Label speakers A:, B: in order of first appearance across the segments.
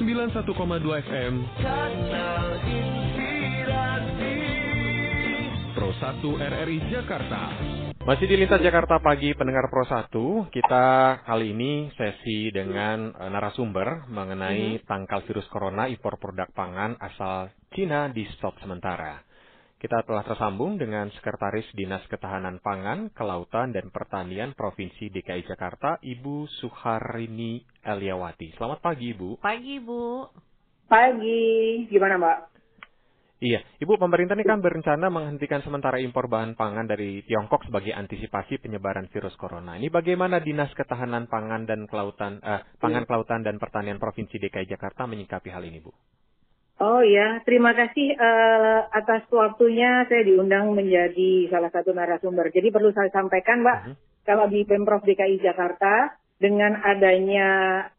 A: 91,2 FM Pro 1 RRI Jakarta.
B: Masih di Lintas Jakarta Pagi pendengar Pro 1, kita kali ini sesi dengan eh, narasumber mengenai tangkal virus corona impor produk pangan asal Cina di stop sementara. Kita telah tersambung dengan Sekretaris Dinas Ketahanan Pangan, Kelautan dan Pertanian Provinsi DKI Jakarta, Ibu Suharini Eliawati. Selamat pagi, Ibu.
C: Pagi, Bu.
D: Pagi, gimana Mbak?
B: Iya, Ibu, pemerintah ini kan berencana menghentikan sementara impor bahan pangan dari Tiongkok sebagai antisipasi penyebaran virus corona. Ini bagaimana Dinas Ketahanan Pangan dan Kelautan, eh, Pangan Kelautan dan Pertanian Provinsi DKI Jakarta menyikapi hal ini, Bu?
D: Oh ya, terima kasih eh, atas waktunya saya diundang menjadi salah satu narasumber. Jadi perlu saya sampaikan Mbak,
B: Mhm.
D: kalau di Pemprov DKI Jakarta dengan adanya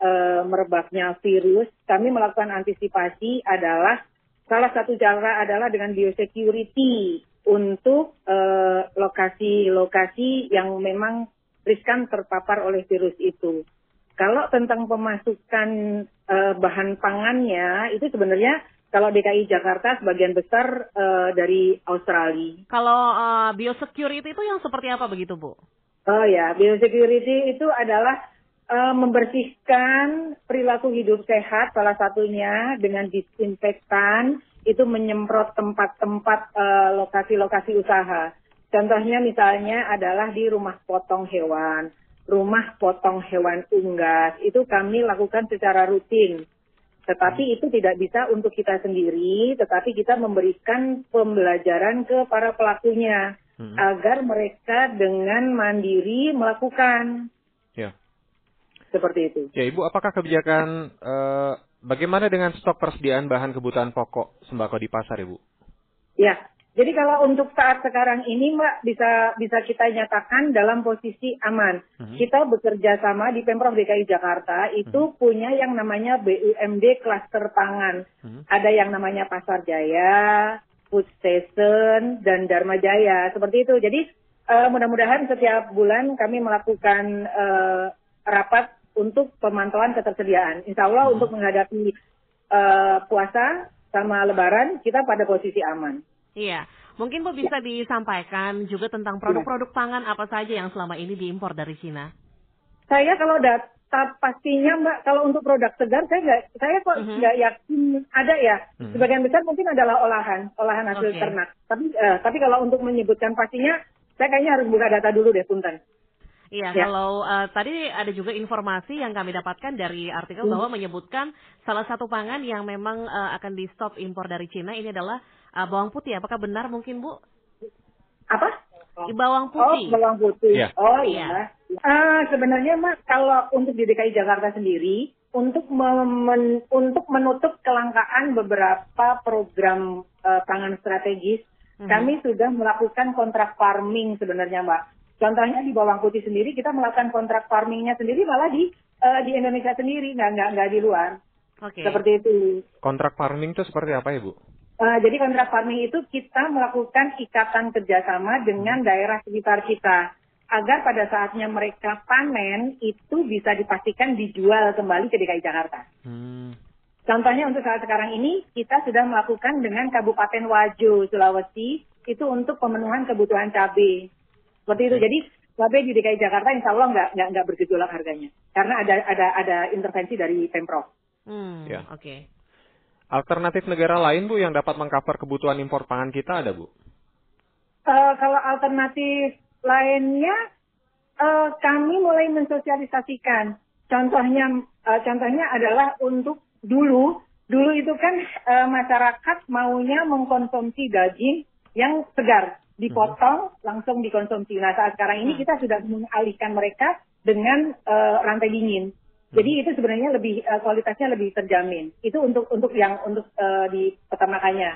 D: eh, merebaknya virus, kami melakukan antisipasi adalah salah satu cara adalah dengan biosecurity untuk eh, lokasi-lokasi yang memang riskan terpapar oleh virus itu. Kalau tentang pemasukan eh, bahan pangannya itu sebenarnya kalau DKI Jakarta sebagian besar eh, dari Australia.
C: Kalau uh, biosecurity itu yang seperti apa begitu, Bu?
D: Oh ya, biosecurity itu adalah eh, membersihkan perilaku hidup sehat salah satunya dengan disinfektan itu menyemprot tempat-tempat eh, lokasi-lokasi usaha. Contohnya misalnya adalah di rumah potong hewan, rumah potong hewan unggas itu kami lakukan secara rutin. Tetapi itu tidak bisa untuk kita sendiri, tetapi kita memberikan pembelajaran ke para pelakunya
B: Mhm.
D: agar mereka dengan mandiri melakukan
B: Ya.
D: seperti itu.
B: Ya, Ibu, apakah kebijakan eh, bagaimana dengan stok persediaan bahan kebutuhan pokok sembako di pasar, Ibu?
D: Ya, jadi kalau untuk saat sekarang ini Mbak bisa bisa kita nyatakan dalam posisi aman.
B: Mhm.
D: Kita bekerja sama di Pemprov DKI Jakarta itu punya yang namanya BUMD klaster pangan.
B: Mhm.
D: Ada yang namanya Pasar Jaya, Food Station dan Dharma Jaya seperti itu. Jadi eh, mudah-mudahan setiap bulan kami melakukan eh, rapat untuk pemantauan ketersediaan. Insya Allah untuk menghadapi eh, puasa sama Lebaran kita pada posisi aman.
C: Iya. Mungkin Bu bisa disampaikan juga tentang produk-produk pangan apa saja yang selama ini diimpor dari Cina.
D: Saya kalau data pastinya Mbak, kalau untuk produk segar saya nggak, saya kok
C: Mhm.
D: nggak yakin ada ya.
B: Mhm.
D: Sebagian besar mungkin adalah olahan, olahan hasil
C: Oke.
D: ternak. Tapi eh, tapi kalau untuk menyebutkan pastinya, saya kayaknya harus buka data dulu deh, punten.
C: Iya,
D: Ya.
C: kalau eh, tadi ada juga informasi yang kami dapatkan dari artikel
D: Hmm.
C: bahwa menyebutkan salah satu pangan yang memang eh, akan di stop impor dari Cina ini adalah eh, bawang putih. Apakah benar mungkin Bu?
D: Apa?
C: Bawang
D: Oh,
C: putih.
D: bawang putih.
B: Iya.
D: Oh
C: Iya.
D: iya. Ah, sebenarnya Mbak, kalau untuk di DKI Jakarta sendiri, untuk memen- untuk menutup kelangkaan beberapa program eh, pangan strategis,
C: Mhm.
D: kami sudah melakukan kontrak farming sebenarnya Mbak. Contohnya di bawang putih sendiri kita melakukan kontrak farmingnya sendiri malah di eh, di Indonesia sendiri, nggak nggak nggak di luar.
C: Oke.
D: Seperti itu.
B: Kontrak farming itu seperti apa, Ibu?
D: Eh, jadi kontrak farming itu kita melakukan ikatan kerjasama dengan daerah sekitar kita agar pada saatnya mereka panen itu bisa dipastikan dijual kembali ke DKI Jakarta.
B: Hmm.
D: Contohnya untuk saat sekarang ini kita sudah melakukan dengan Kabupaten Wajo Sulawesi itu untuk pemenuhan kebutuhan cabai. Seperti itu. Jadi cabai di DKI Jakarta insya Allah nggak nggak nggak bergejolak harganya karena ada ada ada intervensi dari pemprov.
C: Hmm,
B: Ya.
C: oke.
B: Alternatif negara lain, Bu, yang dapat mengcover kebutuhan impor pangan kita ada, Bu?
D: Eh, kalau alternatif lainnya, eh, kami mulai mensosialisasikan. Contohnya, eh, contohnya adalah untuk dulu, dulu itu kan eh, masyarakat maunya mengkonsumsi daging yang segar, dipotong langsung dikonsumsi. Nah saat sekarang ini
C: Hmm.
D: kita sudah mengalihkan mereka dengan eh, rantai dingin. Jadi itu sebenarnya lebih eh, kualitasnya lebih terjamin. Itu untuk untuk yang untuk eh, di peternakannya.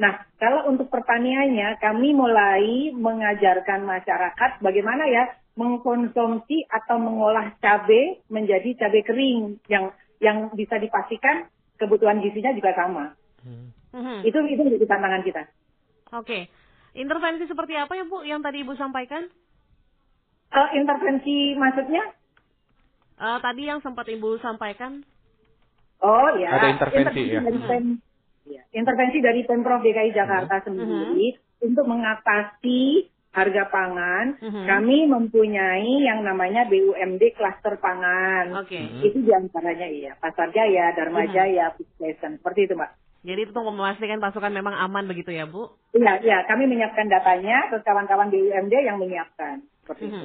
D: Nah, kalau untuk pertaniannya, kami mulai mengajarkan masyarakat bagaimana ya mengkonsumsi atau mengolah cabai menjadi cabai kering yang yang bisa dipastikan kebutuhan gizinya juga sama.
C: Mhm.
D: Itu itu menjadi tantangan kita.
C: Oke. Intervensi seperti apa ya Bu yang tadi Ibu sampaikan?
D: Eh, intervensi maksudnya?
C: Eh, tadi yang sempat Ibu sampaikan.
D: Oh ya.
B: Ada intervensi, ya.
D: dari Pem- ya. Intervensi dari Pemprov DKI Jakarta
B: Hmm.
D: sendiri untuk mengatasi harga pangan.
C: Mhm.
D: Kami mempunyai yang namanya BUMD klaster pangan.
C: Oke.
B: Mhm.
D: Itu di antaranya iya, Pasar Jaya, Dharma
C: Mhm.
D: Jaya, Food Station. Seperti itu, Mbak.
C: Jadi itu untuk memastikan pasukan memang aman begitu ya, Bu?
D: Iya, iya, kami menyiapkan datanya, terus kawan-kawan BUMD yang menyiapkan. Seperti itu.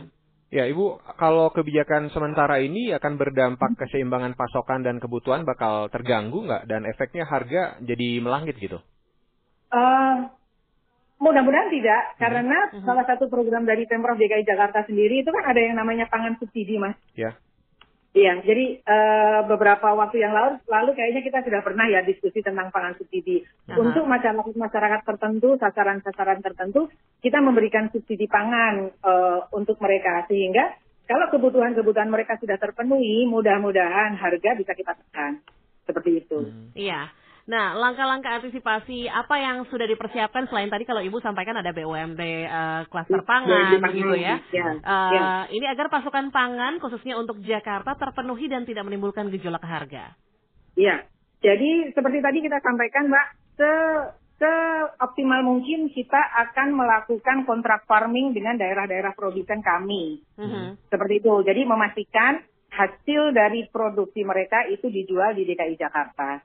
B: Ya, Ibu, kalau kebijakan sementara ini akan berdampak keseimbangan pasokan dan kebutuhan bakal terganggu nggak? Dan efeknya harga jadi melangit gitu?
D: Eh, mudah-mudahan tidak, karena
C: Mhm.
D: salah satu program dari Pemprov DKI Jakarta sendiri itu kan ada yang namanya pangan subsidi, Mas.
B: Ya.
D: Iya, jadi eh, beberapa waktu yang lalu, lalu kayaknya kita sudah pernah ya diskusi tentang pangan subsidi.
C: Aha.
D: Untuk masyarakat masyarakat tertentu, sasaran-sasaran tertentu, kita memberikan subsidi pangan eh, untuk mereka sehingga kalau kebutuhan-kebutuhan mereka sudah terpenuhi, mudah-mudahan harga bisa kita tekan. Seperti itu.
B: Hmm.
C: Iya. Nah, langkah-langkah antisipasi apa yang sudah dipersiapkan selain tadi kalau Ibu sampaikan ada BUMD eh, klaster pangan
D: BUMD
C: begitu ya.
D: Ya, ya.
C: Ini agar pasukan pangan khususnya untuk Jakarta terpenuhi dan tidak menimbulkan gejolak harga.
D: Iya. Jadi seperti tadi kita sampaikan, Mbak, se seoptimal mungkin kita akan melakukan kontrak farming dengan daerah-daerah produsen kami.
C: Mhm.
D: Seperti itu. Jadi memastikan hasil dari produksi mereka itu dijual di DKI Jakarta.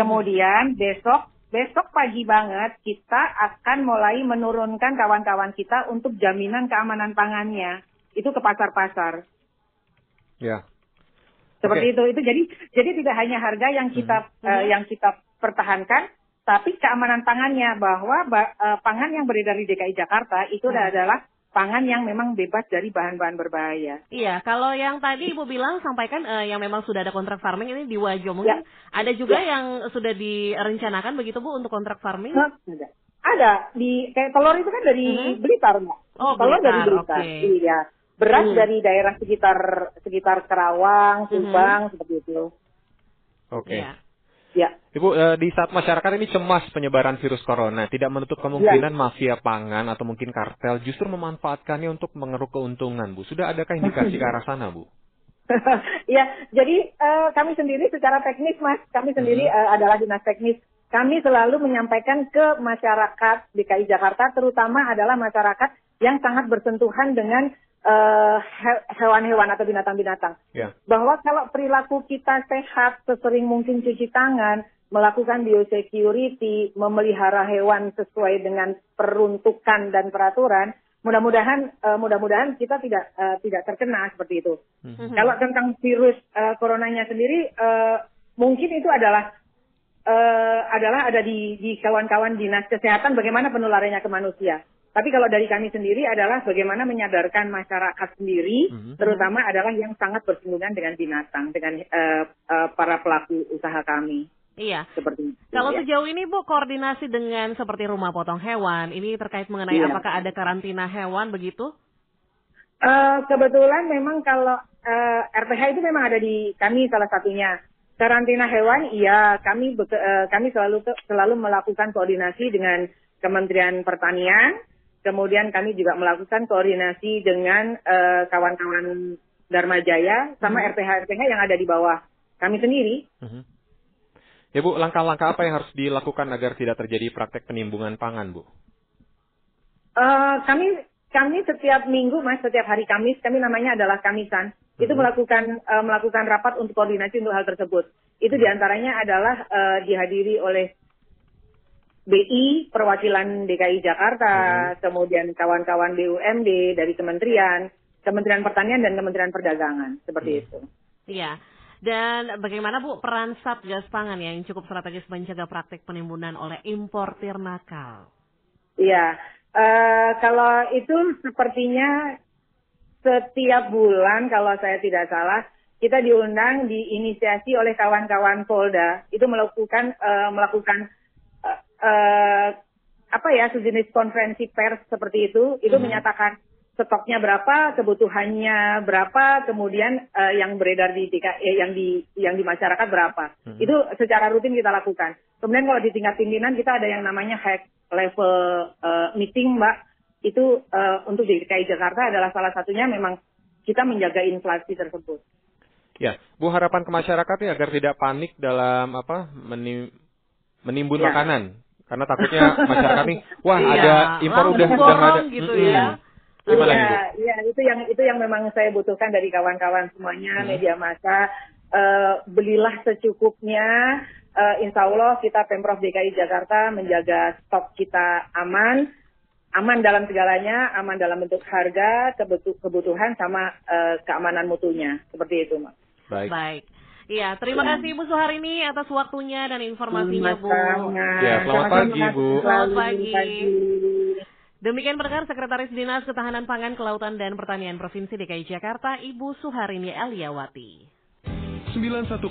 D: Kemudian besok besok pagi banget kita akan mulai menurunkan kawan-kawan kita untuk jaminan keamanan pangannya itu ke pasar-pasar.
B: Ya.
D: Seperti
B: Oke.
D: itu. Itu jadi jadi tidak hanya harga yang kita
C: Mhm.
D: eh, yang kita pertahankan, tapi keamanan pangannya bahwa ba- eh, pangan yang beredar di DKI Jakarta itu
C: Mhm.
D: adalah pangan yang memang bebas dari bahan-bahan berbahaya.
C: Iya, kalau yang tadi Ibu bilang sampaikan eh, yang memang sudah ada kontrak farming ini di Wajo mungkin
D: Ya.
C: ada juga yang sudah direncanakan begitu Bu untuk kontrak farming?
D: Ada. Ada di kayak telur itu kan dari
C: Mhm.
D: Blitar, Mbak.
C: Oh,
D: telur
C: Blitar,
D: dari Blitar.
C: oke.
D: Iya. Beras
C: Hmm.
D: dari daerah sekitar sekitar Kerawang,
C: Mhm.
D: Subang seperti itu.
B: Oke.
C: Iya.
D: Ya.
B: Ibu, eh, di saat masyarakat ini cemas penyebaran virus corona, tidak menutup kemungkinan mafia pangan atau mungkin kartel justru memanfaatkannya untuk mengeruk keuntungan, Bu. Sudah adakah indikasi ke arah sana, Bu?
D: ya, jadi eh, kami sendiri secara teknis, Mas, kami sendiri
B: Mhm.
D: eh, adalah dinas teknis. Kami selalu menyampaikan ke masyarakat DKI Jakarta, terutama adalah masyarakat yang sangat bersentuhan dengan eh, he- hewan-hewan atau binatang-binatang.
B: Ya.
D: Bahwa kalau perilaku kita sehat, sesering mungkin cuci tangan, melakukan biosecurity, memelihara hewan sesuai dengan peruntukan dan peraturan, mudah-mudahan eh, mudah-mudahan kita tidak eh, tidak terkena seperti itu.
C: Mhm.
D: Kalau tentang virus eh, coronanya sendiri, eh, mungkin itu adalah eh, adalah ada di di kawan-kawan dinas kesehatan bagaimana penularannya ke manusia. Tapi kalau dari kami sendiri adalah bagaimana menyadarkan masyarakat sendiri,
B: Mhm.
D: terutama adalah yang sangat bersinggungan dengan binatang, dengan eh, eh, para pelaku usaha kami
C: Iya.
D: seperti itu.
C: Kalau
D: ya.
C: sejauh ini Bu koordinasi dengan seperti rumah potong hewan, ini terkait mengenai
D: Iya.
C: apakah ada karantina hewan begitu?
D: Eh, kebetulan memang kalau eh, RPH itu memang ada di kami salah satunya. Karantina hewan, iya kami eh, kami selalu selalu melakukan koordinasi dengan Kementerian Pertanian. Kemudian kami juga melakukan koordinasi dengan eh, kawan-kawan Dharma Jaya sama
C: Hmm.
D: RPH RPH yang ada di bawah kami sendiri.
B: Mhm. Ya, Bu, langkah-langkah apa yang harus dilakukan agar tidak terjadi praktek penimbungan pangan, Bu?
D: Eh, kami kami setiap minggu mas setiap hari Kamis kami namanya adalah Kamisan itu
B: Mhm.
D: melakukan eh, melakukan rapat untuk koordinasi untuk hal tersebut itu di antaranya adalah eh, dihadiri oleh BI perwakilan DKI Jakarta kemudian kawan-kawan BUMD dari kementerian Kementerian Pertanian dan Kementerian Perdagangan seperti
B: Mhm.
D: itu
C: Iya. Dan bagaimana Bu peran Satgas Pangan ya yang cukup strategis mencegah praktik penimbunan oleh importir nakal?
D: Iya, eh, kalau itu sepertinya setiap bulan kalau saya tidak salah kita diundang diinisiasi oleh kawan-kawan Polda itu melakukan eh, melakukan eh, apa ya sejenis konferensi pers seperti itu itu
C: Mhm.
D: menyatakan stoknya berapa kebutuhannya berapa kemudian eh, yang beredar di eh, yang di yang di masyarakat berapa
B: Mhm.
D: itu secara rutin kita lakukan kemudian kalau di tingkat pimpinan kita ada yang namanya hack level eh, meeting mbak itu eh, untuk DKI Jakarta adalah salah satunya memang kita menjaga inflasi tersebut
B: Ya, Bu harapan ke masyarakat ya agar tidak panik dalam apa meni- menimbun
D: Ya.
B: makanan. Karena takutnya masyarakat nih, wah
C: Iya,
B: ada impor udah udah ada.
C: gitu
B: Mm-mm.
C: ya.
B: Gimana
D: Iya,
B: Bu?
D: iya itu yang itu yang memang saya butuhkan dari kawan-kawan semuanya
B: Hmm.
D: media massa. Eh, belilah secukupnya. Eh, insya Allah kita pemprov DKI Jakarta menjaga stok kita aman, aman dalam segalanya, aman dalam bentuk harga, kebutu- kebutuhan sama eh, keamanan mutunya. Seperti itu, Mas.
B: Baik.
C: Baik. Iya, terima kasih Ibu Suharini atas waktunya dan informasinya, Bu.
B: Ya, selamat pagi. Bu.
C: Selamat pagi. Demikian pendengar Sekretaris Dinas Ketahanan Pangan, Kelautan dan Pertanian Provinsi DKI Jakarta, Ibu Suharini Eliawati.
A: 91,2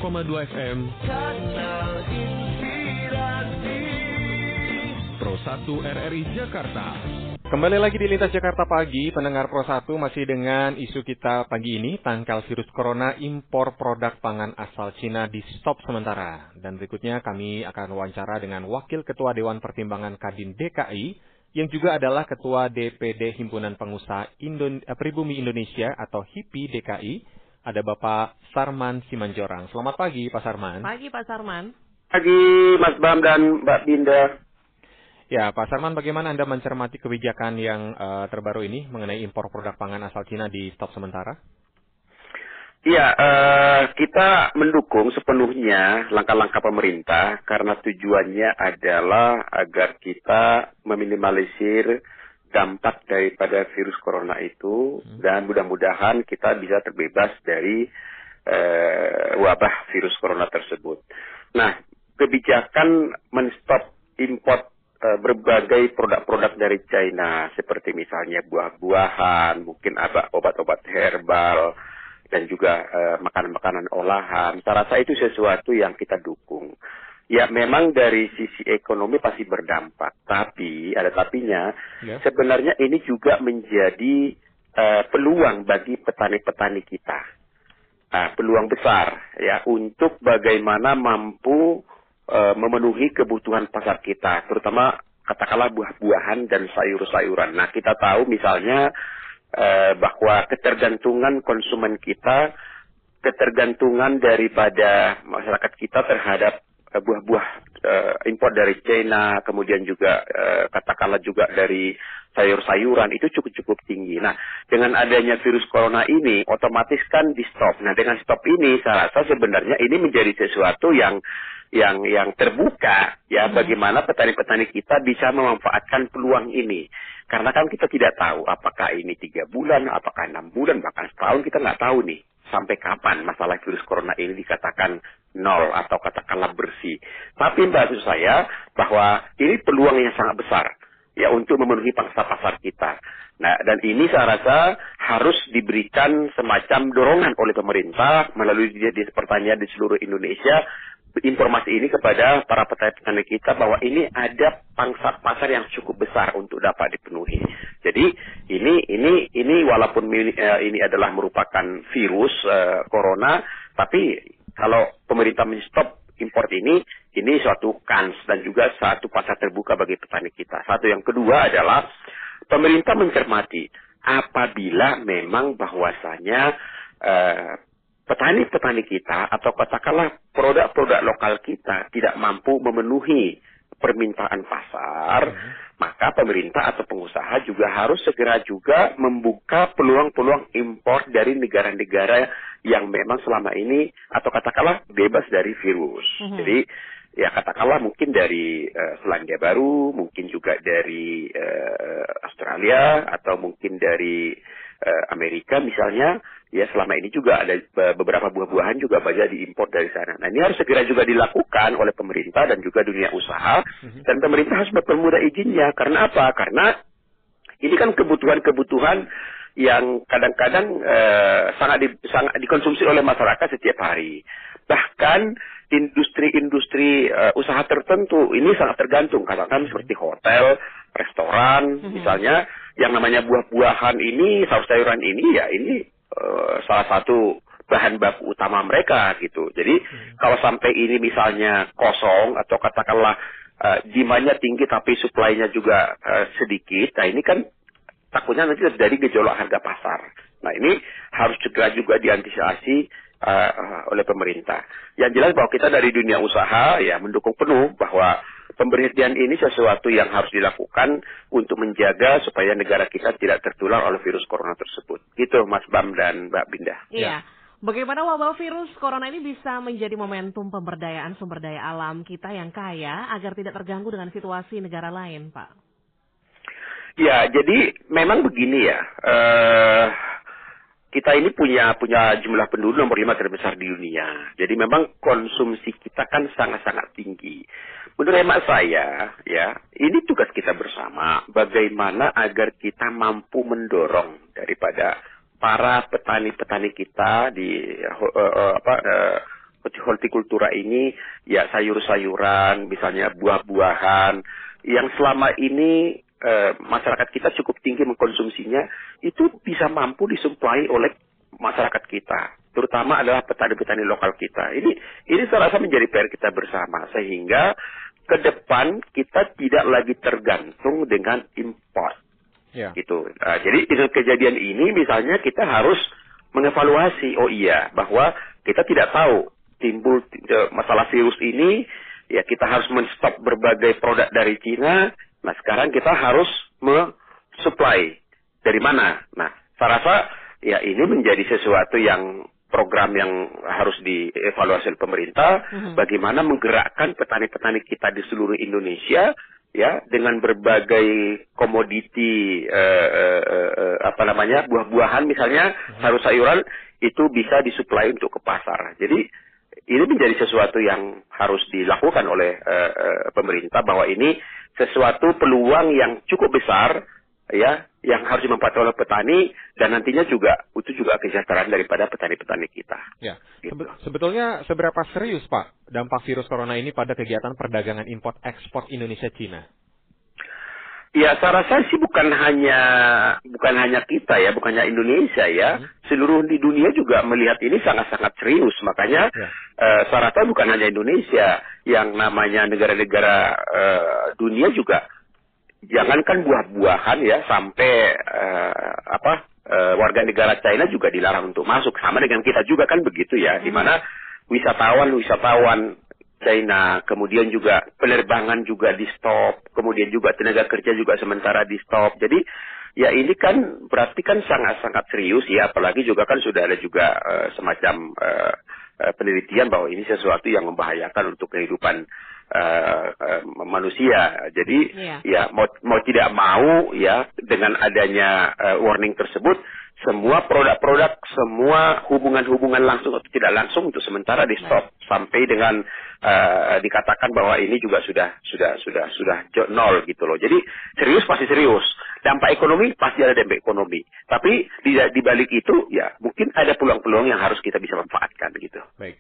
A: FM
E: Kanal Inspirasi
A: Pro 1 RRI Jakarta.
B: Kembali lagi di Lintas Jakarta Pagi, pendengar Pro 1 masih dengan isu kita pagi ini, tangkal virus corona impor produk pangan asal Cina di stop sementara. Dan berikutnya kami akan wawancara dengan Wakil Ketua Dewan Pertimbangan Kadin DKI, yang juga adalah Ketua DPD Himpunan Pengusaha Indon eh, Pribumi Indonesia atau HIPI DKI, ada Bapak Sarman Simanjorang. Selamat pagi Pak Sarman.
C: Pagi Pak Sarman.
F: pagi Mas Bam dan Mbak Binda.
B: Ya, Pak Sarman, bagaimana Anda mencermati kebijakan yang eh, terbaru ini mengenai impor produk pangan asal Cina di stop sementara?
F: Iya, eh, kita mendukung sepenuhnya langkah-langkah pemerintah karena tujuannya adalah agar kita meminimalisir dampak daripada virus corona itu dan mudah-mudahan kita bisa terbebas dari eh, wabah virus corona tersebut. Nah, kebijakan menstop import berbagai produk-produk dari China seperti misalnya buah-buahan, mungkin ada obat-obat herbal dan juga eh, makanan-makanan olahan. Saya rasa itu sesuatu yang kita dukung. Ya memang dari sisi ekonomi pasti berdampak, tapi ada tapinya.
B: Ya.
F: Sebenarnya ini juga menjadi eh, peluang bagi petani-petani kita. Ah, peluang besar ya untuk bagaimana mampu eh, memenuhi kebutuhan pasar kita, terutama katakanlah buah-buahan dan sayur-sayuran. Nah, kita tahu misalnya eh, bahwa ketergantungan konsumen kita, ketergantungan daripada masyarakat kita terhadap buah-buah eh, impor dari China, kemudian juga eh, katakanlah juga dari sayur-sayuran itu cukup-cukup tinggi. Nah, dengan adanya virus corona ini otomatis kan di stop. Nah, dengan stop ini saya rasa sebenarnya ini menjadi sesuatu yang yang yang terbuka ya bagaimana petani-petani kita bisa memanfaatkan peluang ini karena kan kita tidak tahu apakah ini tiga bulan apakah enam bulan bahkan setahun kita nggak tahu nih sampai kapan masalah virus corona ini dikatakan nol atau katakanlah bersih tapi maksud saya bahwa ini peluang yang sangat besar ya untuk memenuhi pangsa pasar kita. Nah, dan ini saya rasa harus diberikan semacam dorongan oleh pemerintah melalui dia di pertanyaan di seluruh Indonesia informasi ini kepada para petani-petani kita bahwa ini ada pangsa pasar yang cukup besar untuk dapat dipenuhi. Jadi ini ini ini walaupun ini, eh, ini adalah merupakan virus eh, corona, tapi kalau pemerintah menstop import ini, ini suatu kans dan juga satu pasar terbuka bagi petani kita. Satu yang kedua adalah pemerintah mencermati apabila memang bahwasanya eh, petani-petani kita atau katakanlah produk-produk lokal kita tidak mampu memenuhi permintaan pasar, maka pemerintah atau pengusaha juga harus segera juga membuka peluang-peluang impor dari negara-negara yang memang selama ini atau katakanlah bebas dari virus.
C: Mhm.
F: Jadi ya katakanlah mungkin dari eh, Selandia Baru, mungkin juga dari eh, Australia atau mungkin dari eh, Amerika misalnya, ya selama ini juga ada be- beberapa buah-buahan juga banyak diimpor dari sana. Nah ini harus segera juga dilakukan oleh pemerintah dan juga dunia usaha dan pemerintah harus mempermudah izinnya. Karena apa? Karena ini kan kebutuhan-kebutuhan yang kadang-kadang eh, sangat di, sangat dikonsumsi oleh masyarakat setiap hari. Bahkan industri-industri eh, usaha tertentu ini sangat tergantung katakan seperti hotel, restoran, misalnya yang namanya buah-buahan ini, sayur-sayuran ini ya ini eh, salah satu bahan baku utama mereka gitu. Jadi kalau sampai ini misalnya kosong atau katakanlah eh, demandnya tinggi tapi supply-nya juga eh, sedikit, nah ini kan takutnya nanti terjadi gejolak harga pasar. Nah ini harus segera juga diantisipasi uh, oleh pemerintah. Yang jelas bahwa kita dari dunia usaha ya mendukung penuh bahwa pemberhentian ini sesuatu yang harus dilakukan untuk menjaga supaya negara kita tidak tertular oleh virus corona tersebut. Gitu Mas Bam dan Mbak Binda.
C: Iya. Bagaimana wabah virus corona ini bisa menjadi momentum pemberdayaan sumber daya alam kita yang kaya agar tidak terganggu dengan situasi negara lain, Pak?
F: Ya, jadi memang begini ya. Uh, kita ini punya punya jumlah penduduk nomor lima terbesar di dunia. Jadi memang konsumsi kita kan sangat-sangat tinggi. Menurut hemat saya, ya, ini tugas kita bersama. Bagaimana agar kita mampu mendorong daripada para petani-petani kita di uh, uh, apa uh, hortikultura ini, ya sayur-sayuran, misalnya buah-buahan, yang selama ini Eh, masyarakat kita cukup tinggi mengkonsumsinya, itu bisa mampu disuplai oleh masyarakat kita, terutama adalah petani-petani lokal kita. Ini ini saya rasa menjadi PR kita bersama sehingga ke depan kita tidak lagi tergantung dengan impor. Ya. Gitu. Uh, jadi dengan kejadian ini misalnya kita harus mengevaluasi, oh iya bahwa kita tidak tahu timbul uh, masalah virus ini, ya kita harus menstop berbagai produk dari Cina Nah sekarang kita harus mensuplai dari mana? Nah saya rasa ya ini menjadi sesuatu yang program yang harus dievaluasi oleh pemerintah, mm-hmm. bagaimana menggerakkan petani-petani kita di seluruh Indonesia ya dengan berbagai komoditi uh, uh, uh, apa namanya buah-buahan misalnya mm-hmm. sayur-sayuran itu bisa disuplai untuk ke pasar. Jadi ini menjadi sesuatu yang harus dilakukan oleh uh, uh, pemerintah bahwa ini sesuatu peluang yang cukup besar ya yang harus dimanfaatkan oleh petani dan nantinya juga itu juga kesejahteraan daripada petani-petani kita.
B: Ya. Gitu. Sebetulnya seberapa serius Pak dampak virus corona ini pada kegiatan perdagangan import ekspor Indonesia Cina?
F: Ya, saya rasa sih bukan hanya bukan hanya kita ya, bukan hanya Indonesia ya. Hmm. Seluruh di dunia juga melihat ini sangat-sangat serius. Makanya ya. uh, saya rasa bukan hanya Indonesia, yang namanya negara-negara uh, dunia juga jangankan buah-buahan ya sampai uh, apa uh, warga negara China juga dilarang untuk masuk. Sama dengan kita juga kan begitu ya, hmm. di mana wisatawan-wisatawan China, kemudian juga penerbangan juga di stop, kemudian juga tenaga kerja juga sementara di stop. Jadi ya ini kan berarti kan sangat-sangat serius ya, apalagi juga kan sudah ada juga uh, semacam uh, penelitian bahwa ini sesuatu yang membahayakan untuk kehidupan uh, uh, manusia. Jadi yeah. ya mau mau tidak mau ya dengan adanya uh, warning tersebut semua produk-produk, semua hubungan-hubungan langsung atau tidak langsung untuk sementara di stop nah. sampai dengan uh, dikatakan bahwa ini juga sudah sudah sudah sudah nol gitu loh. Jadi serius pasti serius. Dampak ekonomi pasti ada dampak ekonomi. Tapi di, di balik itu ya mungkin ada peluang-peluang yang harus kita bisa manfaatkan gitu.
B: Baik.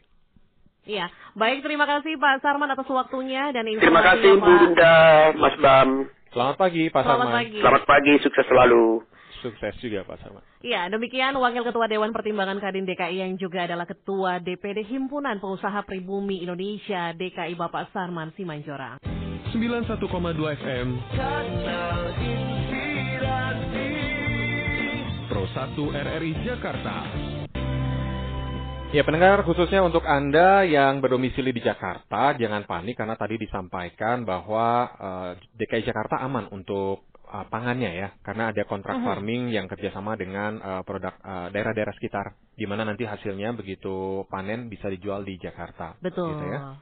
C: Iya, baik terima kasih Pak Sarman atas waktunya dan informasinya.
F: Terima kasih Bu Dinda, Mas Bam.
B: Selamat pagi Pak
C: Selamat
B: Sarman.
C: Pagi.
F: Selamat pagi, sukses selalu.
B: Sukses juga Pak Sarman.
C: Iya, demikian Wakil Ketua Dewan Pertimbangan Kadin DKI yang juga adalah Ketua DPD Himpunan Pengusaha Pribumi Indonesia DKI Bapak Sarman Simanjorang.
A: 91,2 FM. Pro 1 RRI Jakarta.
B: Ya pendengar khususnya untuk Anda yang berdomisili di Jakarta jangan panik karena tadi disampaikan bahwa uh, eh, DKI Jakarta aman untuk uh, pangannya ya, karena ada kontrak uh -huh. farming yang kerjasama dengan uh, produk daerah-daerah uh, sekitar, di mana nanti hasilnya begitu panen bisa dijual di Jakarta.
C: Betul.
B: Gitu ya.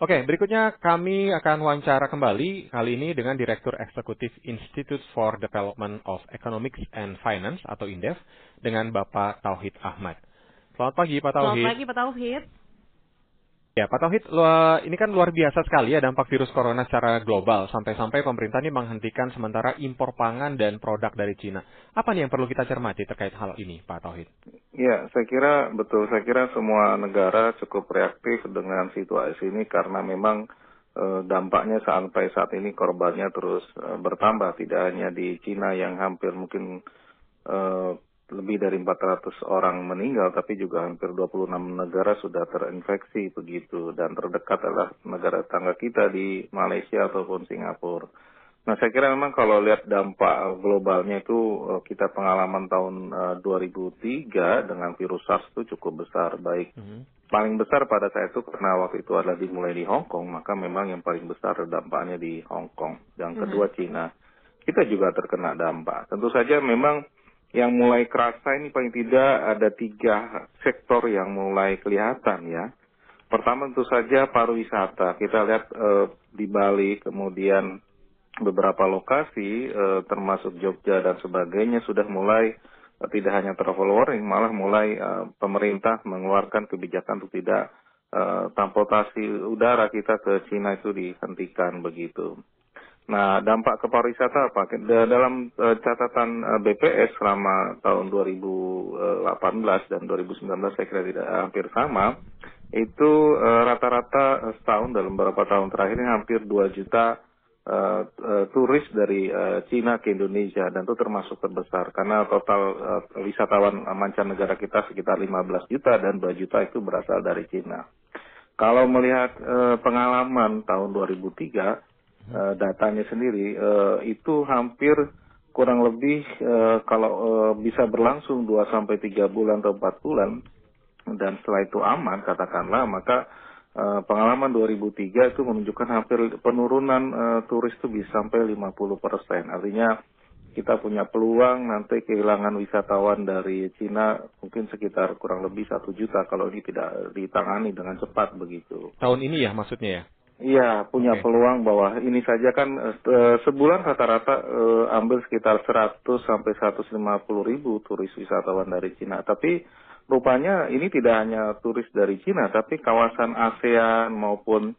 B: Oke, berikutnya kami akan wawancara kembali kali ini dengan Direktur Eksekutif Institute for Development of Economics and Finance atau INDEF dengan Bapak Tauhid Ahmad. Selamat pagi Pak Tauhid.
C: Selamat pagi Pak Tauhid.
B: Ya, Pak Tauhid, ini kan luar biasa sekali ya dampak virus corona secara global. Sampai-sampai pemerintah ini menghentikan sementara impor pangan dan produk dari Cina. Apa nih yang perlu kita cermati terkait hal ini, Pak Tauhid?
G: Ya, saya kira betul. Saya kira semua negara cukup reaktif dengan situasi ini karena memang e, dampaknya sampai saat ini korbannya terus e, bertambah. Tidak hanya di Cina yang hampir mungkin lebih dari 400 orang meninggal, tapi juga hampir 26 negara sudah terinfeksi begitu. Dan terdekat adalah negara tangga kita di Malaysia ataupun Singapura. Nah, saya kira memang kalau lihat dampak globalnya itu eh, kita pengalaman tahun eh, 2003 dengan virus SARS itu cukup besar. Baik
B: Mhm.
G: paling besar pada saat itu karena waktu itu adalah dimulai di Hong Kong, maka memang yang paling besar dampaknya di Hong Kong. Yang kedua Cina. Kita juga terkena dampak. Tentu saja memang yang mulai kerasa ini paling tidak ada tiga sektor yang mulai kelihatan ya. Pertama tentu saja pariwisata. Kita lihat eh, di Bali, kemudian beberapa lokasi eh, termasuk Jogja dan sebagainya sudah mulai eh, tidak hanya travel warning, malah mulai eh, pemerintah mengeluarkan kebijakan untuk tidak eh, transportasi udara kita ke Cina itu dihentikan begitu. Nah, dampak ke pariwisata apa? Da- Dalam eh, catatan eh, BPS selama tahun 2018 dan 2019 saya kira tidak hampir sama, itu eh, rata-rata setahun dalam beberapa tahun terakhir ini hampir 2 juta eh, turis dari eh, Cina ke Indonesia dan itu termasuk terbesar karena total eh, wisatawan mancanegara kita sekitar 15 juta dan 2 juta itu berasal dari Cina. Kalau melihat eh, pengalaman tahun 2003 eh, datanya sendiri eh, itu hampir kurang lebih eh, kalau eh, bisa berlangsung 2 sampai 3 bulan atau 4 bulan dan setelah itu aman katakanlah maka eh, pengalaman 2003 itu menunjukkan hampir penurunan eh, turis itu bisa sampai 50 persen artinya kita punya peluang nanti kehilangan wisatawan dari Cina mungkin sekitar kurang lebih satu juta kalau ini tidak ditangani dengan cepat begitu.
B: Tahun ini ya maksudnya ya?
G: Iya, punya
B: Oke.
G: peluang bahwa ini saja kan eh, sebulan rata-rata eh, ambil sekitar 100 sampai 150 ribu turis wisatawan dari Cina. Tapi rupanya ini tidak hanya turis dari Cina, tapi kawasan ASEAN maupun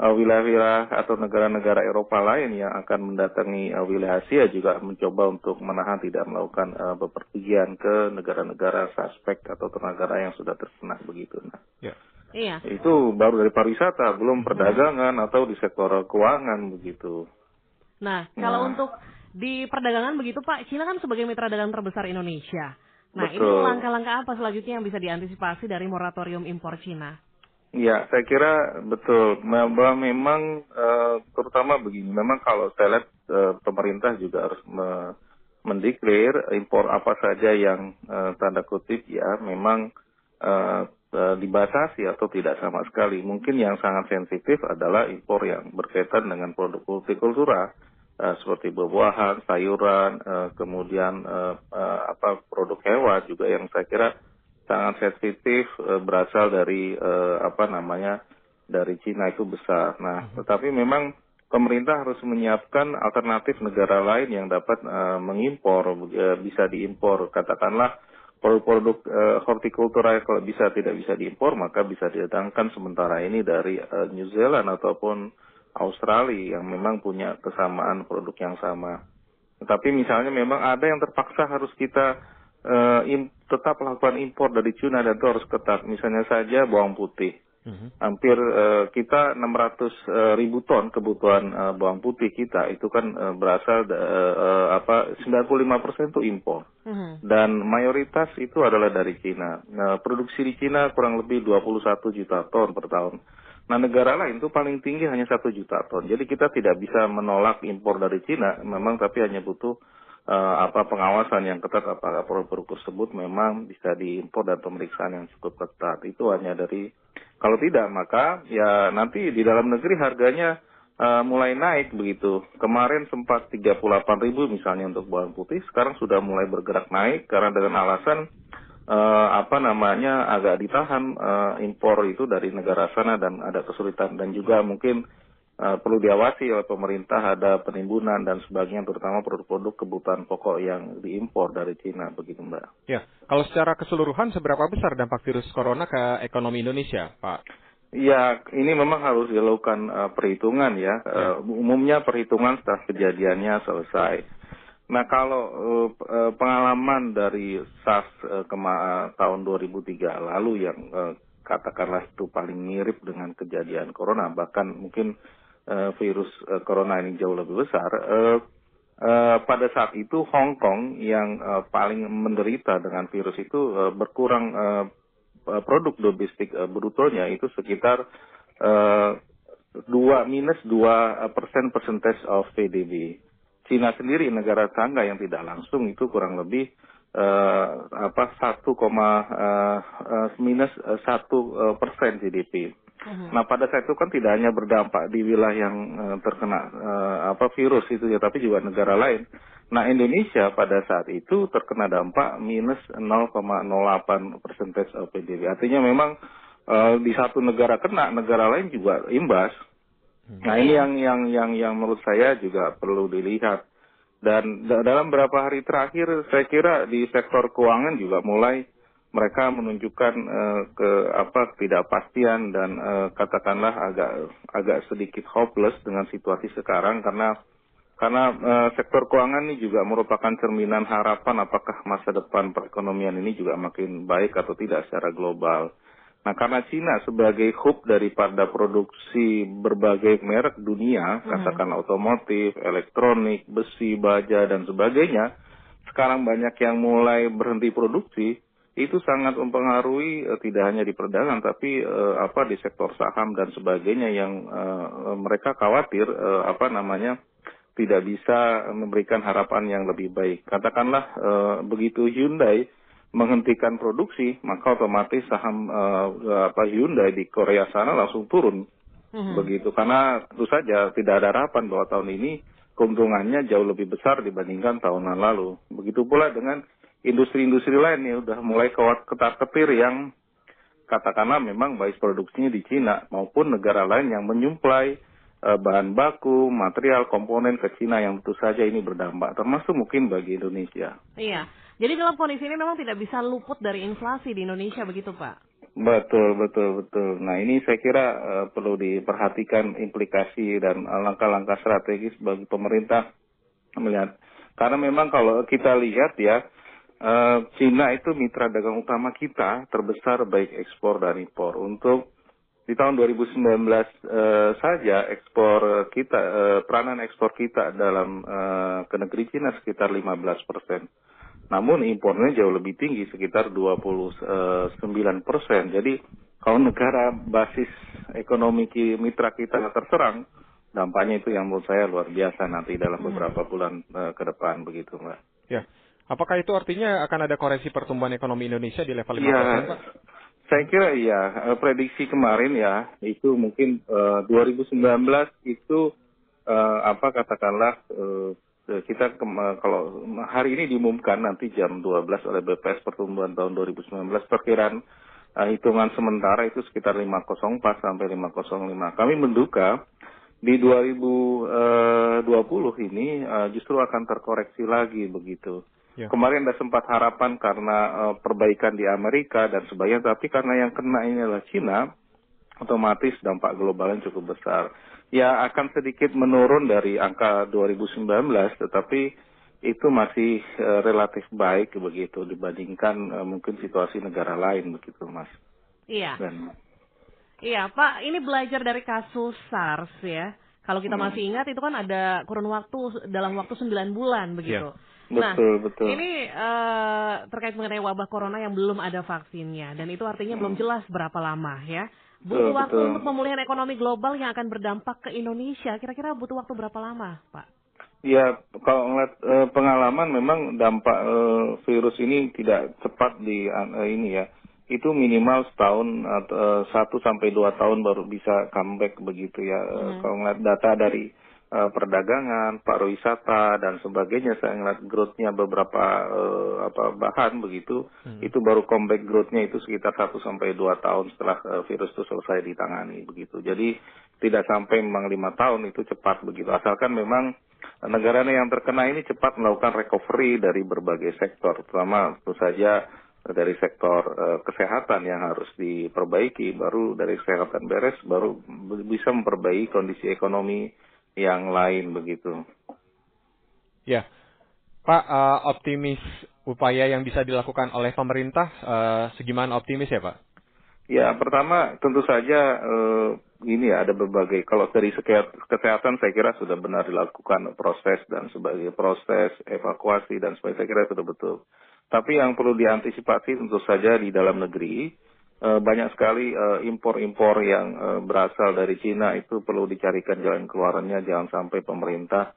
G: eh, wilayah-wilayah atau negara-negara Eropa lain yang akan mendatangi eh, wilayah Asia juga mencoba untuk menahan tidak melakukan eh, bepergian ke negara-negara suspek atau negara yang sudah terkena begitu. Nah,
B: Ya.
C: Iya.
G: itu baru dari pariwisata, belum perdagangan atau di sektor keuangan begitu.
C: Nah, kalau
G: Nah.
C: untuk di perdagangan begitu Pak, Cina kan sebagai mitra dagang terbesar Indonesia. Nah, ini
G: Betul.
C: langkah-langkah apa selanjutnya yang bisa diantisipasi dari moratorium impor Cina?
G: Ya, saya kira betul. Bahwa memang eh, terutama begini, memang kalau saya lihat eh, pemerintah juga harus me- mendeklar impor apa saja yang eh, tanda kutip ya memang dibatasi atau tidak sama sekali. Mungkin yang sangat sensitif adalah impor yang berkaitan dengan produk hortikultura eh, seperti buah-buahan, sayuran, eh, kemudian apa produk hewan juga yang saya kira sangat sensitif berasal dari apa namanya dari Cina itu besar. Nah, tetapi memang pemerintah harus menyiapkan alternatif negara lain yang dapat mengimpor bisa diimpor katakanlah produk-produk eh, hortikultura kalau bisa tidak bisa diimpor maka bisa didatangkan sementara ini dari eh, New Zealand ataupun Australia yang memang punya kesamaan produk yang sama. Tetapi misalnya memang ada yang terpaksa harus kita eh, im- tetap melakukan impor dari Cina dan itu harus ketat. Misalnya saja bawang putih.
B: Mhm.
G: Hampir eh, kita 600 eh, ribu ton kebutuhan eh, bawang putih kita itu kan eh, berasal eh, eh, apa 95% itu impor
C: Mhm.
G: dan mayoritas itu adalah dari Cina. Nah, produksi di Cina kurang lebih 21 juta ton per tahun. Nah, negara lain itu paling tinggi hanya satu juta ton. Jadi kita tidak bisa menolak impor dari Cina, memang tapi hanya butuh eh, apa pengawasan yang ketat apakah produk-produk tersebut memang bisa diimpor dan pemeriksaan yang cukup ketat. Itu hanya dari kalau tidak maka ya nanti di dalam negeri harganya eh, mulai naik begitu. Kemarin sempat 38 ribu misalnya untuk bawang putih, sekarang sudah mulai bergerak naik karena dengan alasan eh, apa namanya agak ditahan eh, impor itu dari negara sana dan ada kesulitan dan juga mungkin eh, perlu diawasi oleh pemerintah ada penimbunan dan sebagainya terutama produk-produk kebutuhan pokok yang diimpor dari Cina begitu Mbak.
B: Ya, kalau secara keseluruhan seberapa besar dampak virus corona ke ekonomi Indonesia, Pak?
G: Ya, ini memang harus dilakukan eh, perhitungan ya. Eh, umumnya perhitungan setelah kejadiannya selesai. Nah, kalau eh, pengalaman dari SARS eh, kema- tahun 2003 lalu yang eh, katakanlah itu paling mirip dengan kejadian corona, bahkan mungkin eh, virus eh, corona ini jauh lebih besar. eh, eh, pada saat itu Hong Kong yang eh, paling menderita dengan virus itu eh, berkurang eh, produk domestik eh, brutonya itu sekitar dua minus dua persen percentage of PDB. Cina sendiri negara tangga yang tidak langsung itu kurang lebih uh, apa 1, uh, minus satu uh, persen GDP. Nah pada saat itu kan tidak hanya berdampak di wilayah yang uh, terkena uh, apa virus itu ya, tapi juga negara lain. Nah Indonesia pada saat itu terkena dampak minus 0,08 persentage PDB. Artinya memang uh, di satu negara kena, negara lain juga imbas. Nah ini yang yang yang yang menurut saya juga perlu dilihat. Dan dalam beberapa hari terakhir saya kira di sektor keuangan juga mulai mereka menunjukkan uh, ke apa ketidakpastian dan uh, katakanlah agak agak sedikit hopeless dengan situasi sekarang karena karena uh, sektor keuangan ini juga merupakan cerminan harapan apakah masa depan perekonomian ini juga makin baik atau tidak secara global. Nah, karena Cina sebagai hub daripada produksi berbagai merek dunia, hmm. katakan otomotif, elektronik, besi, baja, dan sebagainya, sekarang banyak yang mulai berhenti produksi, itu sangat mempengaruhi uh, tidak hanya di perdagangan tapi uh, apa di sektor saham dan sebagainya yang uh, mereka khawatir uh, apa namanya tidak bisa memberikan harapan yang lebih baik. Katakanlah uh, begitu Hyundai menghentikan produksi, maka otomatis saham uh, apa Hyundai di Korea sana langsung turun. Mm-hmm. Begitu karena tentu saja tidak ada harapan bahwa tahun ini keuntungannya jauh lebih besar dibandingkan tahunan lalu. Begitu pula dengan industri-industri lain ya udah mulai ketar-ketir yang katakanlah memang base produksinya di Cina maupun negara lain yang menyuplai uh, bahan baku, material, komponen ke Cina yang tentu saja ini berdampak termasuk mungkin bagi Indonesia.
C: Iya. Jadi dalam kondisi ini memang tidak bisa luput dari inflasi di Indonesia begitu, Pak?
G: Betul, betul, betul. Nah ini saya kira uh, perlu diperhatikan implikasi dan langkah-langkah strategis bagi pemerintah melihat. Karena memang kalau kita lihat ya, uh, Cina itu mitra dagang utama kita terbesar baik ekspor dan impor. Untuk di tahun 2019 uh, eh, saja ekspor kita, uh, peranan ekspor kita dalam uh, ke negeri Cina sekitar 15 persen. Namun impornya jauh lebih tinggi sekitar 29 persen. Jadi kalau negara basis ekonomi mitra kita terserang, dampaknya itu yang menurut saya luar biasa nanti dalam hmm. beberapa bulan uh, ke depan begitu, Mbak.
B: Ya. Apakah itu artinya akan ada koreksi pertumbuhan ekonomi Indonesia di level 5%, ya, Pak?
G: Saya kira iya. Eh, prediksi kemarin ya, itu mungkin uh, eh, 2019 itu uh, apa katakanlah uh, kita ke, uh, kalau hari ini diumumkan nanti jam 12 oleh BPS pertumbuhan tahun 2019 perkiraan uh, hitungan sementara itu sekitar 504 sampai 505. Kami menduga di 2020 ini uh, justru akan terkoreksi lagi begitu. Ya. Kemarin ada sempat harapan karena uh, perbaikan di Amerika dan sebagainya, tapi karena yang kena ini adalah Cina, otomatis dampak globalnya cukup besar. Ya akan sedikit menurun dari angka 2019, tetapi itu masih uh, relatif baik begitu dibandingkan uh, mungkin situasi negara lain begitu, Mas.
C: Iya. Dan, iya, Pak. Ini belajar dari kasus SARS ya. Kalau kita hmm. masih ingat itu kan ada kurun waktu dalam waktu 9 bulan begitu. Ya
G: Nah, betul, betul.
C: ini uh, terkait mengenai wabah corona yang belum ada vaksinnya dan itu artinya hmm. belum jelas berapa lama ya. Butuh betul, waktu betul. untuk pemulihan ekonomi global yang akan berdampak ke Indonesia. Kira-kira butuh waktu berapa lama, Pak?
G: Ya, kalau ngeliat uh, pengalaman memang dampak uh, virus ini tidak cepat di uh, ini ya. Itu minimal setahun atau satu sampai dua tahun baru bisa comeback begitu ya. Hmm. Kalau ngeliat data dari uh, perdagangan, pariwisata dan sebagainya saya ngeliat growth-nya beberapa uh, apa bahan begitu hmm. itu baru comeback growth-nya itu sekitar 1 sampai 2 tahun setelah uh, virus itu selesai ditangani begitu. Jadi tidak sampai memang lima tahun itu cepat begitu asalkan memang negara yang terkena ini cepat melakukan recovery dari berbagai sektor terutama tentu saja dari sektor uh, kesehatan yang harus diperbaiki baru dari kesehatan beres baru bisa memperbaiki kondisi ekonomi yang lain begitu.
B: Ya, Pak, uh, optimis upaya yang bisa dilakukan oleh pemerintah, uh, segimana optimis ya Pak?
G: Ya, pertama tentu saja uh, ini ya ada berbagai. Kalau dari kesehatan saya kira sudah benar dilakukan proses dan sebagai proses evakuasi dan sebagainya saya kira sudah betul. Tapi yang perlu diantisipasi tentu saja di dalam negeri Eh, banyak sekali eh, impor-impor yang uh, berasal dari Cina itu perlu dicarikan jalan keluarannya jangan sampai pemerintah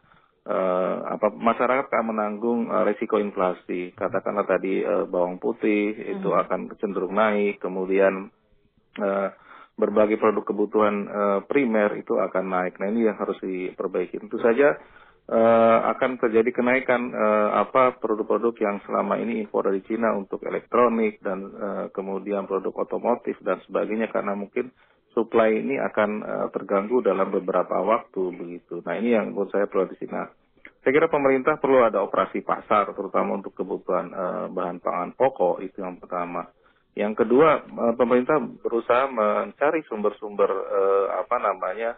G: apa masyarakat akan menanggung resiko inflasi. Katakanlah tadi bawang putih itu
C: Mhm.
G: akan cenderung naik, kemudian berbagai produk kebutuhan uh, primer itu akan naik. Nah ini yang harus diperbaiki. Tentu saja uh, akan terjadi kenaikan uh, apa produk-produk yang selama ini impor dari Cina untuk elektronik dan uh, kemudian produk otomotif dan sebagainya karena mungkin supply ini akan uh, terganggu dalam beberapa waktu begitu. Nah ini yang menurut saya perlu di sini. Saya kira pemerintah perlu ada operasi pasar terutama untuk kebutuhan uh, bahan pangan pokok itu yang pertama. Yang kedua, pemerintah berusaha mencari sumber-sumber uh, apa namanya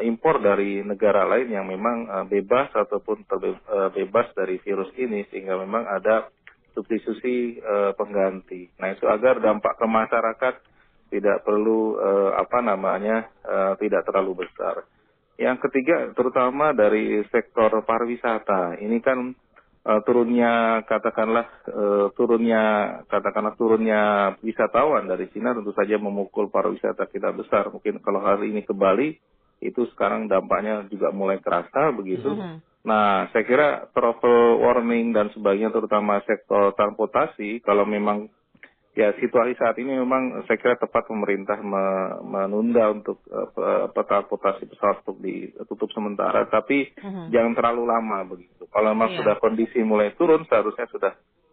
G: impor dari negara lain yang memang uh, bebas ataupun terbe- uh, bebas dari virus ini sehingga memang ada substitusi pengganti. Nah itu agar dampak ke masyarakat tidak perlu apa namanya tidak terlalu besar. Yang ketiga terutama dari sektor pariwisata. Ini kan uh, turunnya katakanlah uh, turunnya katakanlah turunnya wisatawan dari Cina tentu saja memukul pariwisata kita besar. Mungkin kalau hari ini ke Bali itu sekarang dampaknya juga mulai terasa begitu.
C: Mhm.
G: Nah, saya kira travel warning dan sebagainya terutama sektor transportasi kalau memang ya situasi saat ini memang saya kira tepat pemerintah me- menunda untuk pe- transportasi pesawat untuk ditutup sementara tapi
C: Mhm.
G: jangan terlalu lama begitu. Kalau memang
C: Iya.
G: sudah kondisi mulai turun seharusnya sudah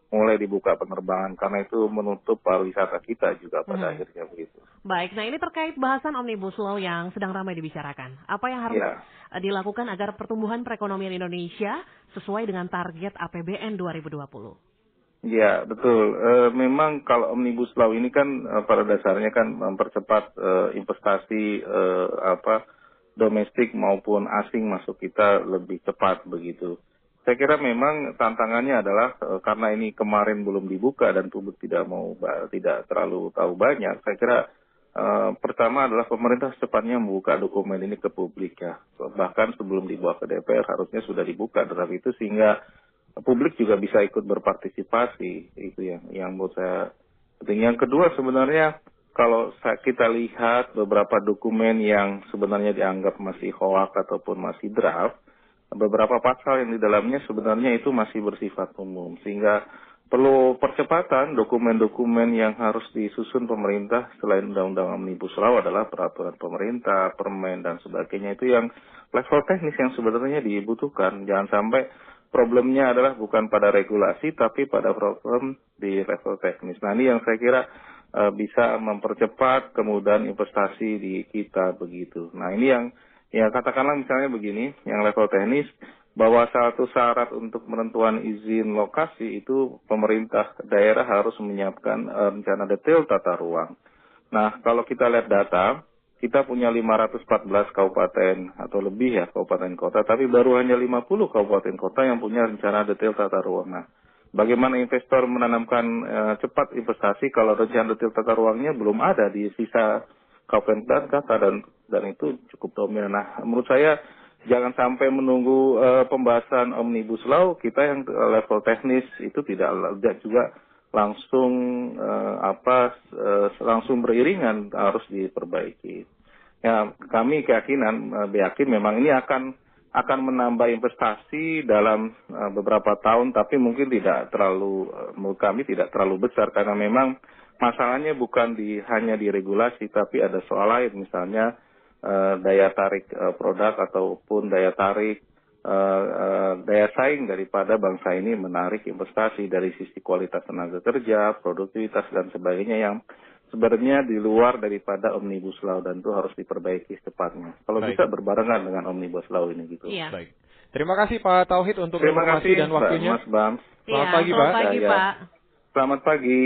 G: mulai dibuka penerbangan karena itu menutup pariwisata kita juga pada
C: Mhm.
G: akhirnya begitu.
C: Baik, nah ini terkait bahasan Omnibus Law yang sedang ramai dibicarakan. Apa yang harus
G: Ya.
C: eh, dilakukan agar pertumbuhan perekonomian Indonesia sesuai dengan target APBN 2020?
G: Ya betul. Eh, memang kalau omnibus law ini kan eh, pada dasarnya kan mempercepat eh, investasi eh, apa domestik maupun asing masuk kita lebih cepat begitu. Saya kira memang tantangannya adalah eh, karena ini kemarin belum dibuka dan publik tidak mau tidak terlalu tahu banyak. Saya kira eh, pertama adalah pemerintah secepatnya membuka dokumen ini ke publik ya. Bahkan sebelum dibawa ke DPR harusnya sudah dibuka draft itu sehingga publik juga bisa ikut berpartisipasi itu yang yang menurut saya penting. Yang kedua sebenarnya kalau kita lihat beberapa dokumen yang sebenarnya dianggap masih hoak ataupun masih draft, beberapa pasal yang di dalamnya sebenarnya itu masih bersifat umum sehingga perlu percepatan dokumen-dokumen yang harus disusun pemerintah selain undang-undang omnibus law adalah peraturan pemerintah, permen dan sebagainya itu yang level teknis yang sebenarnya dibutuhkan. Jangan sampai problemnya adalah bukan pada regulasi tapi pada problem di level teknis. Nah ini yang saya kira eh, bisa mempercepat kemudahan investasi di kita begitu. Nah ini yang ya katakanlah misalnya begini, yang level teknis bahwa satu syarat untuk penentuan izin lokasi itu pemerintah daerah harus menyiapkan eh, rencana detail tata ruang. Nah, kalau kita lihat data, kita punya 514 kabupaten atau lebih ya kabupaten kota, tapi baru hanya 50 kabupaten kota yang punya rencana detail tata ruang. Nah, bagaimana investor menanamkan eh, cepat investasi kalau rencana detail tata ruangnya belum ada di sisa dan kota dan dan itu cukup dominan. Nah, menurut saya jangan sampai menunggu eh, pembahasan omnibus law kita yang eh, level teknis itu tidak tidak juga langsung eh, apa eh, langsung beriringan harus diperbaiki. Ya, kami keyakinan eh, yakin memang ini akan akan menambah investasi dalam eh, beberapa tahun tapi mungkin tidak terlalu menurut kami tidak terlalu besar karena memang masalahnya bukan di hanya di regulasi tapi ada soal lain misalnya eh, daya tarik eh, produk ataupun daya tarik eh, eh, daya saing daripada bangsa ini menarik investasi dari sisi kualitas tenaga kerja, produktivitas dan sebagainya yang sebenarnya di luar daripada omnibus law dan itu harus diperbaiki secepatnya. Kalau
B: Baik.
G: bisa berbarengan dengan omnibus law ini gitu.
C: Iya.
B: Baik. Terima kasih Pak Tauhid untuk
G: Terima
B: informasi
G: kasih
B: dan waktunya.
G: Mas Bam.
B: Selamat
C: Iya,
B: pagi,
C: selamat
B: Pak.
C: pagi,
G: Ya, ya.
C: Pak.
G: Selamat pagi.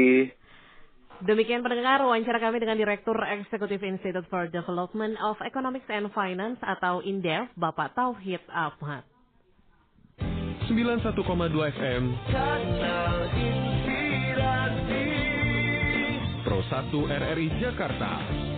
C: Demikian pendengar wawancara kami dengan Direktur Eksekutif Institute for Development of Economics and Finance atau INDEF, Bapak Tauhid Ahmad.
A: 91,2 FM Pro 1 RRI Jakarta.